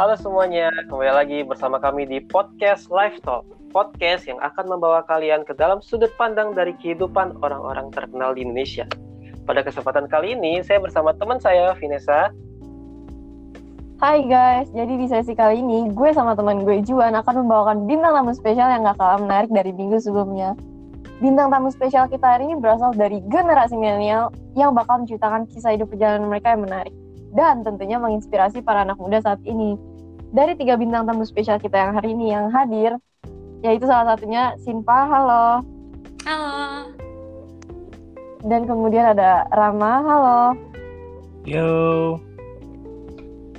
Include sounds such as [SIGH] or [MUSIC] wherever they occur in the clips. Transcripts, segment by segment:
Halo semuanya, kembali lagi bersama kami di podcast Live Talk. Podcast yang akan membawa kalian ke dalam sudut pandang dari kehidupan orang-orang terkenal di Indonesia. Pada kesempatan kali ini, saya bersama teman saya, Vanessa. Hai guys, jadi di sesi kali ini gue sama teman gue Juan akan membawakan bintang tamu spesial yang gak kalah menarik dari minggu sebelumnya. Bintang tamu spesial kita hari ini berasal dari generasi milenial yang bakal menceritakan kisah hidup perjalanan mereka yang menarik dan tentunya menginspirasi para anak muda saat ini. Dari tiga bintang tamu spesial kita yang hari ini yang hadir, yaitu salah satunya Sinpa, halo. Halo. Dan kemudian ada Rama, halo. Yo.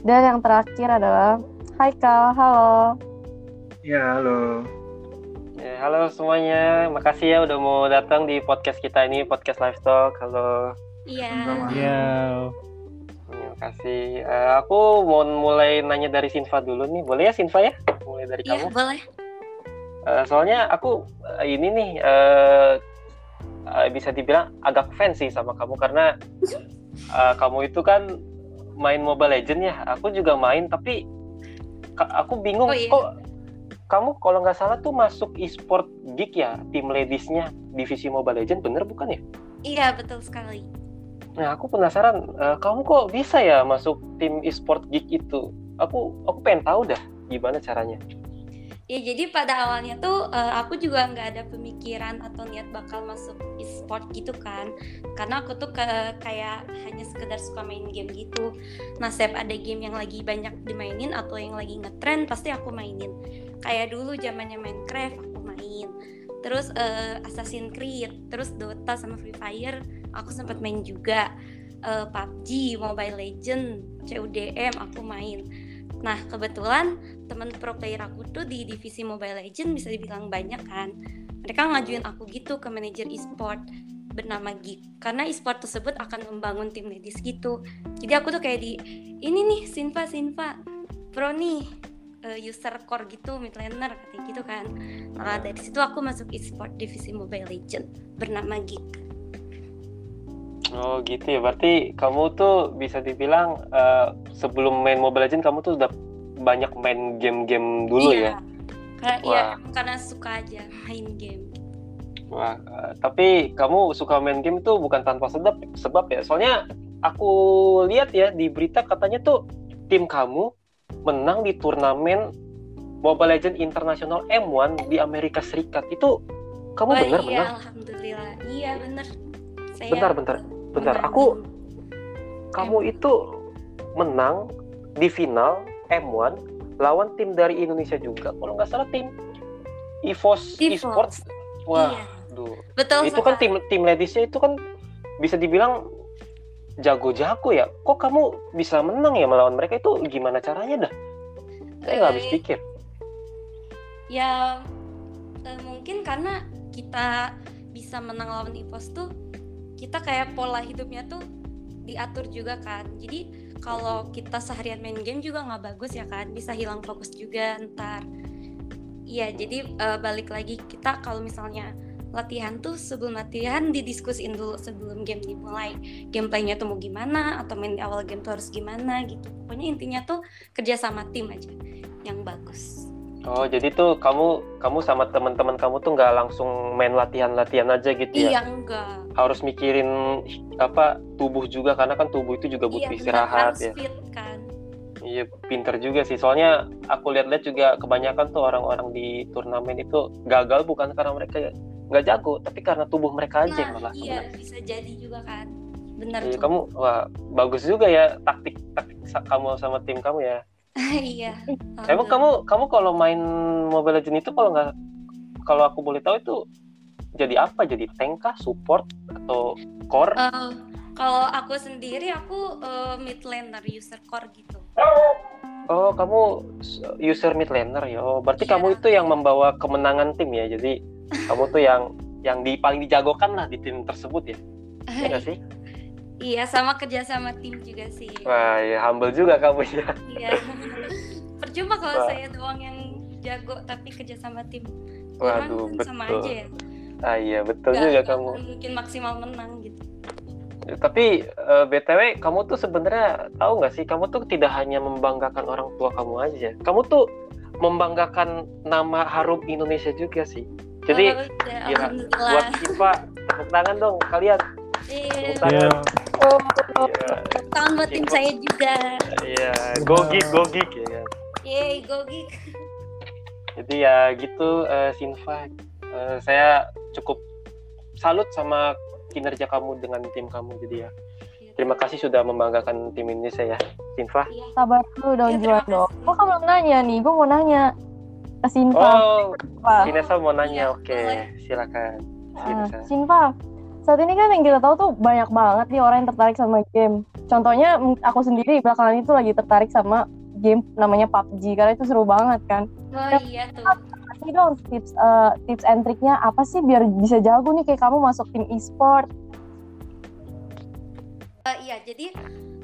Dan yang terakhir adalah Haikal, halo. Ya, halo. Ya, halo semuanya, makasih ya udah mau datang di podcast kita ini, podcast Live Talk. Halo. Iya. Ya. Terima kasih. Eh, aku mau mulai nanya dari Sinfa dulu nih. Boleh ya Sinfa ya? Mulai dari Iya, kamu. boleh. Eh, soalnya aku eh, ini nih eh, eh, bisa dibilang agak fans sih sama kamu karena eh, kamu itu kan main Mobile Legend ya. Aku juga main tapi aku bingung Oh, iya. kok kamu kalau nggak salah tuh masuk e-sport geek ya tim ladiesnya divisi Mobile Legend bener bukan ya? Iya, betul sekali. Nah aku penasaran eh, kamu kok bisa ya masuk tim e-sport geek itu? Aku aku pengen tahu dah gimana caranya. Ya, jadi pada awalnya tuh eh, aku juga nggak ada pemikiran atau niat bakal masuk e-sport gitu kan. Karena aku tuh ke, kayak hanya sekedar suka main game gitu. Nah, setiap ada game yang lagi banyak dimainin atau yang lagi ngetrend pasti aku mainin. Kayak dulu zamannya Minecraft aku main. Terus eh, Assassin's Creed, terus Dota sama Free Fire aku sempat main juga. Eh, PUBG, Mobile Legend, CUDM aku main. Nah, kebetulan teman pro player aku tuh di divisi Mobile Legend bisa dibilang banyak kan. Mereka ngajuin aku gitu ke manajer e-sport bernama Geek karena e-sport tersebut akan membangun tim ladies gitu. Jadi aku tuh kayak di ini nih Sinva Sinva pro nih eh, user core gitu mid laner katanya gitu kan. Nah, dari situ aku masuk e-sport divisi Mobile Legend bernama Geek. Oh gitu ya, berarti kamu tuh bisa dibilang eh, sebelum main Mobile Legends kamu tuh udah banyak main game-game dulu ya? Karena Wah. iya karena suka aja main game. Wah, eh, tapi kamu suka main game tuh bukan tanpa sebab, sebab ya. Soalnya aku lihat ya di berita katanya tuh tim kamu menang di turnamen Mobile Legends International M1 di Amerika Serikat. Itu kamu Oh, benar iya, benar? alhamdulillah. Iya. Saya Bentar, bentar. Bentar, aku kamu itu menang di final M1 lawan tim dari Indonesia juga. Kalau nggak salah tim EVOS. Esports. Wah, Iya, aduh. betul itu kan sekali. tim tim ladiesnya itu kan bisa dibilang jago-jago ya. Kok kamu bisa menang ya melawan mereka itu gimana caranya dah? Saya nggak habis Eh, pikir. Ya eh, mungkin karena kita bisa menang lawan EVOS tuh kita kayak pola hidupnya tuh diatur juga kan. Jadi kalau kita seharian main game juga nggak bagus ya kan, bisa hilang fokus juga ntar. Iya, jadi eh, balik lagi kita kalau misalnya latihan tuh sebelum latihan didiskusin dulu sebelum game dimulai gameplaynya tuh mau gimana atau main di awal game tuh harus gimana gitu pokoknya intinya tuh kerja sama tim aja yang bagus Oh, jadi tuh kamu kamu sama teman-teman kamu tuh nggak langsung main latihan-latihan aja gitu ya? iya enggak harus mikirin apa tubuh juga karena kan tubuh itu juga butuh iya, istirahat harus ya. fit kan Iya pinter juga sih soalnya aku lihat-lihat juga kebanyakan tuh orang-orang di turnamen itu gagal bukan karena mereka nggak jago tapi karena tubuh mereka aja nah malah. iya bisa jadi juga kan benar Iya, kamu wah bagus juga ya taktik taktik kamu sama tim kamu ya. [LAUGHS] iya Emang kamu kamu kalau main Mobile Legends itu kalau nggak kalau aku boleh tahu itu jadi apa? Jadi tank kah, support atau core? Eh, kalau aku sendiri aku eh, mid laner user core gitu Oh, kamu user mid laner ya. Oh, berarti Iya. kamu itu yang membawa kemenangan tim ya. Jadi kamu tuh yang yang di paling dijagokan lah di tim tersebut ya. [LAUGHS] Iya sih? Iya sama kerja sama tim juga sih Wah, ya humble juga kamu ya. iya [LAUGHS] percuma kalau Wah. saya doang yang jago tapi kerja sama tim Waduh, kan sama betul. aja ya Ah iya, betul Nggak- juga nggak kamu. mungkin maksimal menang gitu Tapi uh, btw, kamu tuh sebenarnya tahu nggak sih, kamu tuh tidak hanya membanggakan orang tua kamu aja, kamu tuh membanggakan nama harum Indonesia juga sih. Jadi, oh, ya, buat Siva, tepuk tangan dong kalian. Iya. Tepuk Oh, yeah. tangan buat tim saya juga. Iya, gogik, gogik ya kan. Yeay, gogik. Jadi ya gitu, uh, Sinfa. Uh, saya cukup salut sama kinerja kamu dengan tim kamu jadi ya terima kasih sudah membanggakan tim Indonesia ya Sinfa iya. sabar dulu dong ya, Juan dong kok kamu belum nanya nih gue mau nanya ke Sinfa oh Sinfa mau nanya ya, oke okay. silakan Sinfa. Uh, Sinfa saat ini kan yang kita tahu tuh banyak banget nih orang yang tertarik sama game. Contohnya aku sendiri belakangan itu lagi tertarik sama game namanya PUBG karena itu seru banget kan. Oh iya tuh. Kasih dong tips uh, tips and triknya apa sih biar bisa jago nih kayak kamu masuk tim e-sport? Uh, iya jadi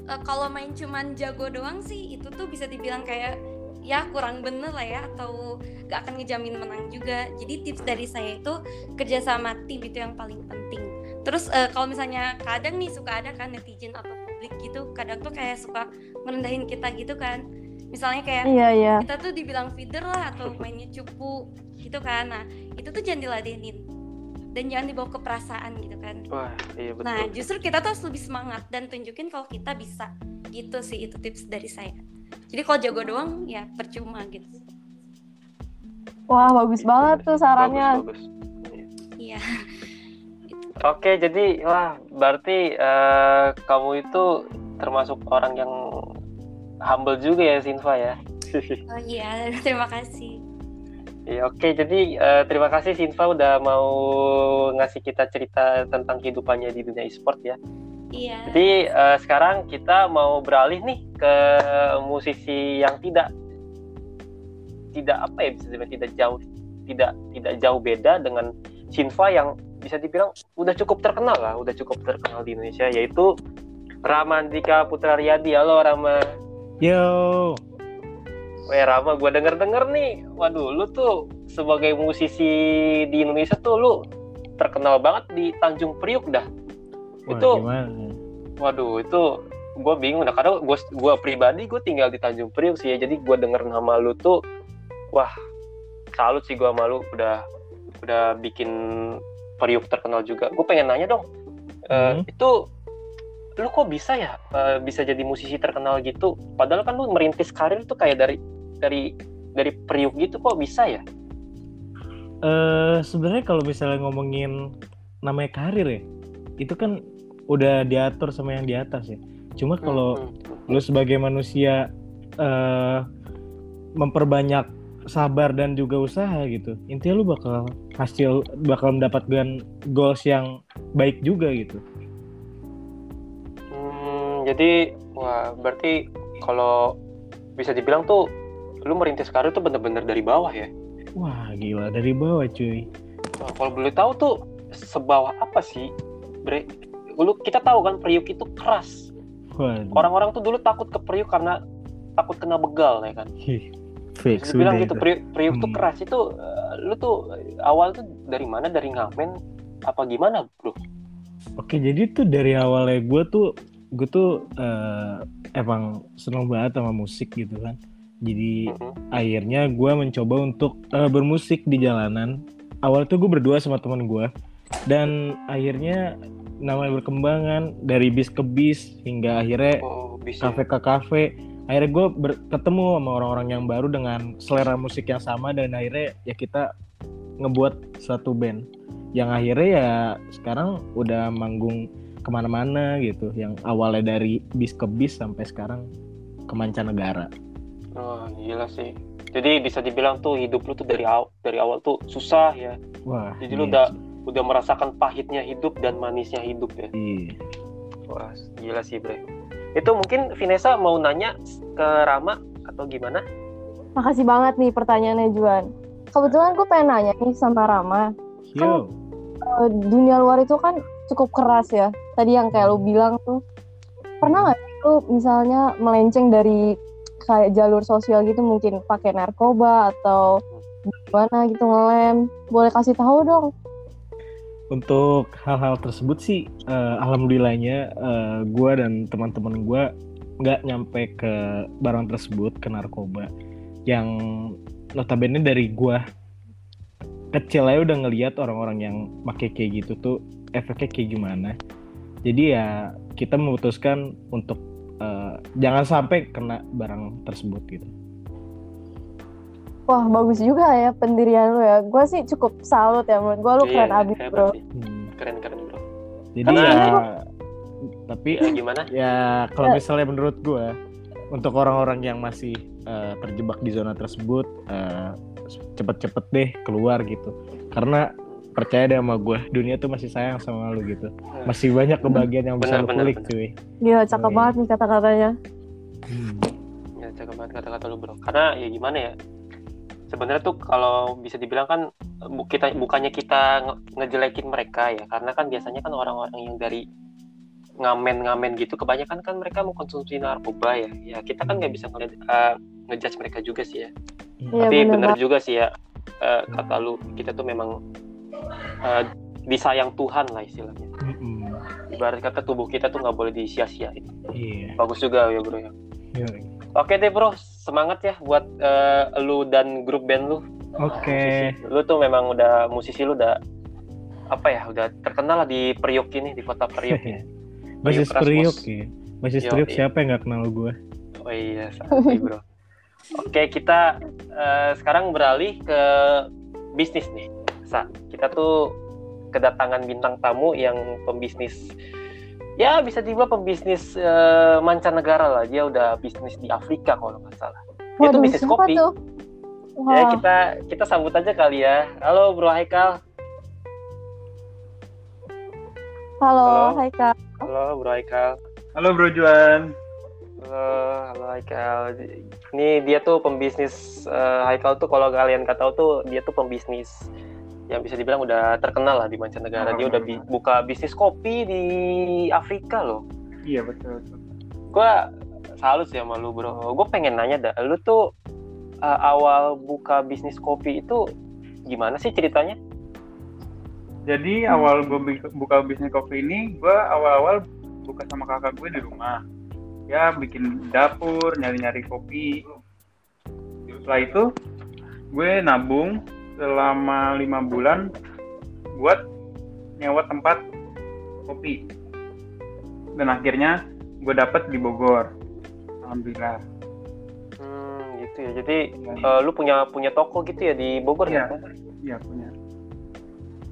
uh, kalau main cuman jago doang sih itu tuh bisa dibilang kayak ya kurang bener lah ya atau gak akan ngejamin menang juga. Jadi tips dari saya itu kerja sama tim itu yang paling penting terus uh, kalau misalnya kadang nih suka ada kan netizen atau publik gitu kadang tuh kayak suka merendahin kita gitu kan. Misalnya kayak iya, iya. kita tuh dibilang feeder lah atau mainnya cupu gitu kan. Nah itu tuh jangan diladenin dan jangan dibawa ke perasaan gitu kan. Wah, iya betul. nah justru kita tuh harus lebih semangat dan tunjukin kalau kita bisa gitu sih itu tips dari saya. Jadi kalau jago doang ya percuma gitu. Wah bagus iya, banget tuh sarannya. Bagus, bagus. iya Oke, jadi wah berarti uh, kamu itu termasuk orang yang humble juga ya Sinfa ya. [LAUGHS] Oh iya, terima kasih. Ya oke, okay. jadi uh, terima kasih Sinfa udah mau ngasih kita cerita tentang kehidupannya di dunia e-sport ya. Iya. Jadi uh, sekarang kita mau beralih nih ke musisi yang tidak tidak apa ya bisa dibilang tidak jauh tidak tidak jauh beda dengan Sinfa yang bisa dibilang udah cukup terkenal lah, udah cukup terkenal di Indonesia yaitu Ramandika Putra Riyadi. Halo Rama. Yo. Weh Rama, gue denger denger nih, waduh, lu tuh sebagai musisi di Indonesia tuh lu terkenal banget di Tanjung Priuk dah. Wah, itu, gimana? waduh, itu gue bingung. Nah, kadang gue gue pribadi gue tinggal di Tanjung Priuk sih ya, jadi gue denger nama lu tuh, wah, salut sih gue sama lu udah udah bikin Priuk terkenal juga. Gue pengen nanya dong, hmm. uh, itu lu kok bisa ya uh, bisa jadi musisi terkenal gitu padahal kan lu merintis karir tuh kayak dari dari dari periuk gitu kok bisa ya uh, sebenarnya kalau misalnya ngomongin namanya karir ya itu kan udah diatur sama yang di atas ya cuma kalau hmm, hmm, hmm. lu sebagai manusia uh, memperbanyak sabar dan juga usaha gitu intinya lu bakal hasil bakal mendapatkan goals yang baik juga gitu. Jadi wah berarti kalau bisa dibilang tuh lu merintis karir tuh bener-bener dari bawah ya? Wah gila dari bawah cuy. Nah, kalau boleh tahu tuh sebawah apa sih bre? Lu kita tahu kan periuk itu keras. Orang-orang tuh dulu takut ke periuk karena takut kena begal ya kan? Fix, bilang gitu periuk, periuk hmm. tuh keras itu uh, lu tuh awal tuh dari mana? Dari ngamen? Apa gimana bro? Oke jadi tuh dari awalnya gue tuh gue tuh uh, emang seneng banget sama musik gitu kan. Jadi uh-huh. akhirnya gue mencoba untuk uh, bermusik di jalanan. Awal tuh gue berdua sama teman gue dan akhirnya namanya berkembangan dari bis ke bis hingga akhirnya oh, kafe ke kafe akhirnya gue ketemu sama orang-orang yang baru dengan selera musik yang sama dan akhirnya ya kita ngebuat suatu band. Yang akhirnya ya sekarang udah manggung ke mana-mana gitu. Yang awalnya dari bis ke bis sampai sekarang ke mancanegara. Oh gila sih. Jadi bisa dibilang tuh hidup lu tuh dari awal dari awal tuh susah ya. Wah jadi iya. lu udah udah merasakan pahitnya hidup dan manisnya hidup ya. Iya. wah gila sih bre itu mungkin Vanessa mau nanya ke Rama atau gimana? Makasih banget nih pertanyaannya Juan. Kebetulan gue pengen nanya nih sama Rama. Yo. kan uh, dunia luar itu kan cukup keras ya. Tadi yang kayak lu bilang tuh. Pernah nggak lu misalnya melenceng dari kayak jalur sosial gitu mungkin pakai narkoba atau gimana gitu ngelem? Boleh kasih tahu dong untuk hal-hal tersebut sih uh, alhamdulillahnya uh, gue dan teman-teman gue nggak nyampe ke barang tersebut ke narkoba. Yang notabene dari gue kecil aja udah ngeliat orang-orang yang make kayak gitu tuh efeknya kayak gimana. Jadi ya kita memutuskan untuk uh, jangan sampai kena barang tersebut gitu Wah bagus juga ya pendirian lu ya. Gue sih cukup salut ya menurut gue lu keren Iya, abis bro. sih. Hmm. Keren keren bro. Jadi Karena- ya tapi Ya, gimana? [LAUGHS] ya kalau misalnya menurut gue untuk orang-orang yang masih eh, terjebak di zona tersebut eh, cepet-cepet deh keluar gitu. Karena percaya deh sama gue dunia tuh masih sayang sama lu gitu. Masih banyak kebahagiaan yang bisa lu kulik cuy. Gila cakep banget nih kata-katanya. Hmm. Ya cakep banget kata-kata lu bro. Karena ya gimana ya? Sebenarnya tuh kalau bisa dibilang kan kita bukannya kita nge- ngejelekin mereka ya, karena kan biasanya kan orang-orang yang dari ngamen-ngamen gitu kebanyakan kan mereka mengkonsumsi narkoba ya. Ya kita kan nggak bisa ngeliat eh, ngejudge mereka juga sih ya. Iya Tapi bener juga sih ya eh, kata lu kita tuh memang eh, disayang Tuhan lah istilahnya. Mm-mm. Ibarat kata tubuh kita tuh nggak boleh disia-siain. Iya. Bagus juga ya bro ya. Yoi. Oke deh bro, semangat ya buat eh, lu dan grup band lu. Oke. Musisi. Lu tuh memang udah musisi lu udah apa ya, udah terkenal lah di Priok ini, di kota Priok ini. [LAUGHS] Basis Priok Rasmus. ya. Basis. Priok siapa yang gak kenal gue? Oh iya, sabi bro. Oke, kita eh, sekarang beralih ke bisnis nih. Sa, kita tuh kedatangan bintang tamu yang pembisnis ya bisa dibilang pembisnis eh, mancanegara lah. Dia udah bisnis di Afrika kalau nggak salah. Dia tuh Waduh, bisnis siapa kopi. tuh? Ya Wah, kita kita sambut aja kali ya. Halo Bro Haikal. halo, halo. hai kak. Halo Bro Haikal. Halo Bro Juan. Halo, halo Haikal. Ini dia tuh pembisnis eh, Haikal tuh kalau kalian nggak tahu tuh dia tuh pembisnis yang bisa dibilang udah terkenal lah di mancanegara. Dia udah bi- buka bisnis kopi di Afrika loh. Iya betul. betul. Gua salut sih sama lu bro. Gue pengen nanya dah, lu tuh eh, awal buka bisnis kopi itu gimana sih ceritanya? Jadi awal gue buka bisnis kopi ini, gue awal-awal buka sama kakak gue di rumah. Ya bikin dapur, nyari-nyari kopi. Setelah itu, gue nabung selama lima bulan buat nyewa tempat kopi. Dan akhirnya gue dapet di Bogor. Alhamdulillah. Hmm, gitu ya. Jadi eh, lu punya punya toko gitu ya di Bogor Iya. ya? Iya punya.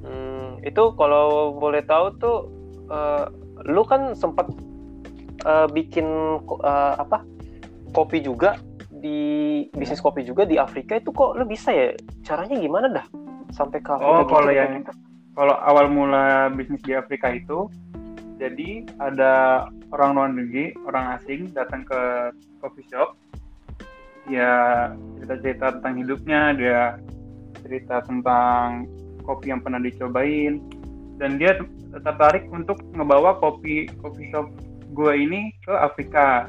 Hmm, itu kalau boleh tahu tuh eh, lu kan sempat eh, bikin eh, apa kopi juga di bisnis kopi juga di Afrika itu kok lu bisa ya? Caranya gimana dah? Sampai ke Afrika Oh, gitu? kalau yang kalau awal mula bisnis di Afrika itu, jadi ada orang luar negeri, orang asing datang ke coffee shop, dia cerita-cerita tentang hidupnya, dia cerita tentang kopi yang pernah dicobain, dan dia tertarik untuk ngebawa kopi coffee shop gue ini ke Afrika,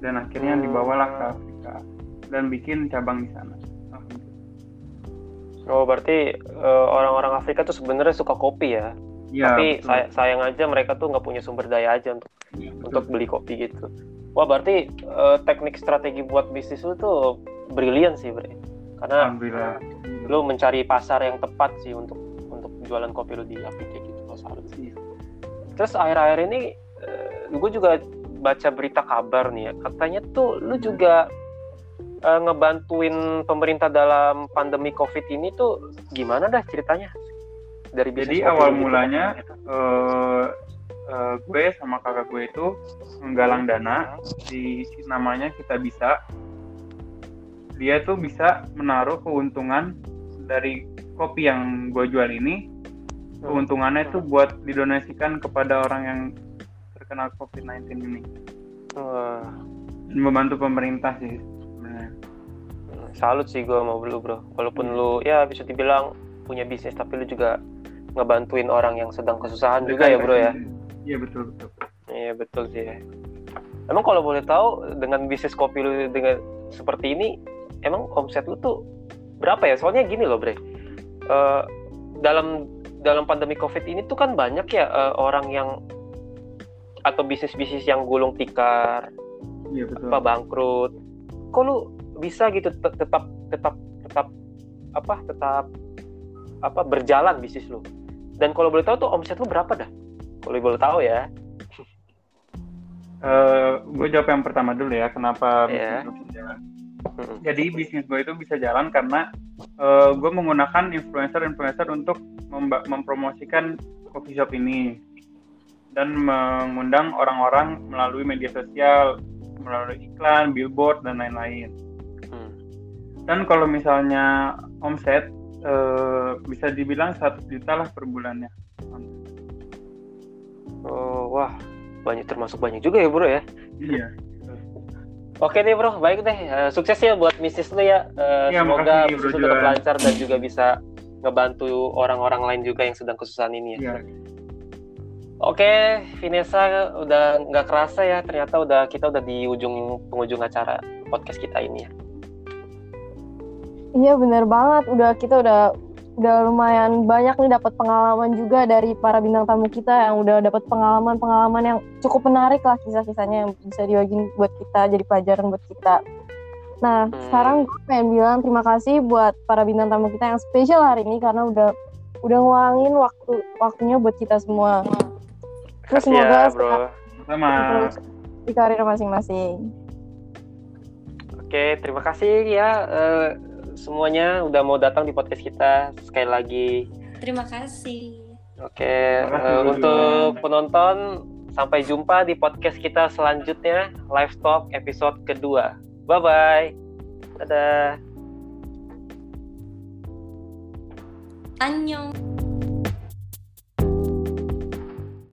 dan akhirnya Hmm. dibawalah ke Afrika dan bikin cabang di sana. Oh berarti eh, orang-orang Afrika tuh sebenarnya suka kopi ya, Ya, tapi betul. say- sayang aja mereka tuh nggak punya sumber daya aja untuk betul. untuk beli kopi gitu. Wah berarti eh, teknik strategi buat bisnis lu tuh brilian sih bre, karena Alhamdulillah. lu mencari pasar yang tepat sih untuk untuk jualan kopi lu di Afrika gitu sih. Iya. Terus akhir-akhir ini gue juga baca berita kabar nih ya katanya tuh lu juga eh, ngebantuin pemerintah dalam pandemi covid ini tuh gimana dah ceritanya dari Jadi awal gitu. mulanya eh, eh, gue sama kakak gue itu menggalang dana di namanya kita bisa. Dia tuh bisa menaruh keuntungan dari kopi yang gue jual ini. Keuntungannya itu buat didonasikan kepada orang yang terkena COVID-19 ini. Wah, membantu pemerintah sih sebenarnya. salut sih gue mau lu bro walaupun lu ya bisa dibilang punya bisnis tapi lu juga ngebantuin orang yang sedang kesusahan juga ya bro ya Iya betul betul. Iya betul sih. ya. Emang kalau boleh tahu dengan bisnis kopi lu dengan seperti ini, emang omset lu tuh berapa ya? Soalnya gini loh bre, Eh, dalam dalam pandemi covid ini tuh kan banyak ya uh, orang yang atau bisnis-bisnis yang gulung tikar Iya betul. apa bangkrut kok lu bisa gitu te- tetap tetap tetap apa tetap apa berjalan bisnis lu dan kalau boleh tahu tuh omset lu berapa dah kalau boleh tahu ya [LAUGHS] gue jawab yang pertama dulu ya, kenapa Iya. bisnis bisa jalan. Mm-mm. Jadi bisnis gue itu bisa jalan karena gue menggunakan influencer-influencer untuk mempromosikan coffee shop ini dan mengundang orang-orang melalui media sosial, melalui iklan, billboard dan lain-lain. Hmm. Dan kalau misalnya omset eh, bisa dibilang 100 juta lah per bulannya. oh wah banyak termasuk banyak juga ya bro ya Iya. Oke nih bro, baik deh. Eh, sukses ya buat bisnis lu ya. Eh, Iya, semoga bisnis lu tetap lancar dan juga bisa ngebantu orang-orang lain juga yang sedang kesusahan ini ya. Iya. Oke, Vanessa udah nggak kerasa ya. Ternyata udah kita udah di ujung penghujung acara podcast kita ini ya. Iya bener banget. Udah kita udah udah lumayan banyak nih dapat pengalaman juga dari para bintang tamu kita yang udah dapat pengalaman-pengalaman yang cukup menarik lah kisah-kisahnya yang bisa diwagin buat kita jadi pelajaran buat kita. Nah Hmm. sekarang gue pengen bilang terima kasih buat para bintang tamu kita yang spesial hari ini karena udah udah ngeluangin waktu waktunya buat kita semua. Terus Kasih semoga ya bro. Sama. terus di karir masing-masing. Oke, terima kasih ya eh, semuanya udah mau datang di podcast kita sekali lagi. Terima kasih. Oke, Terima kasih, Bro untuk penonton sampai jumpa di podcast kita selanjutnya live talk episode kedua. Bye bye. Dadah. Annyeong.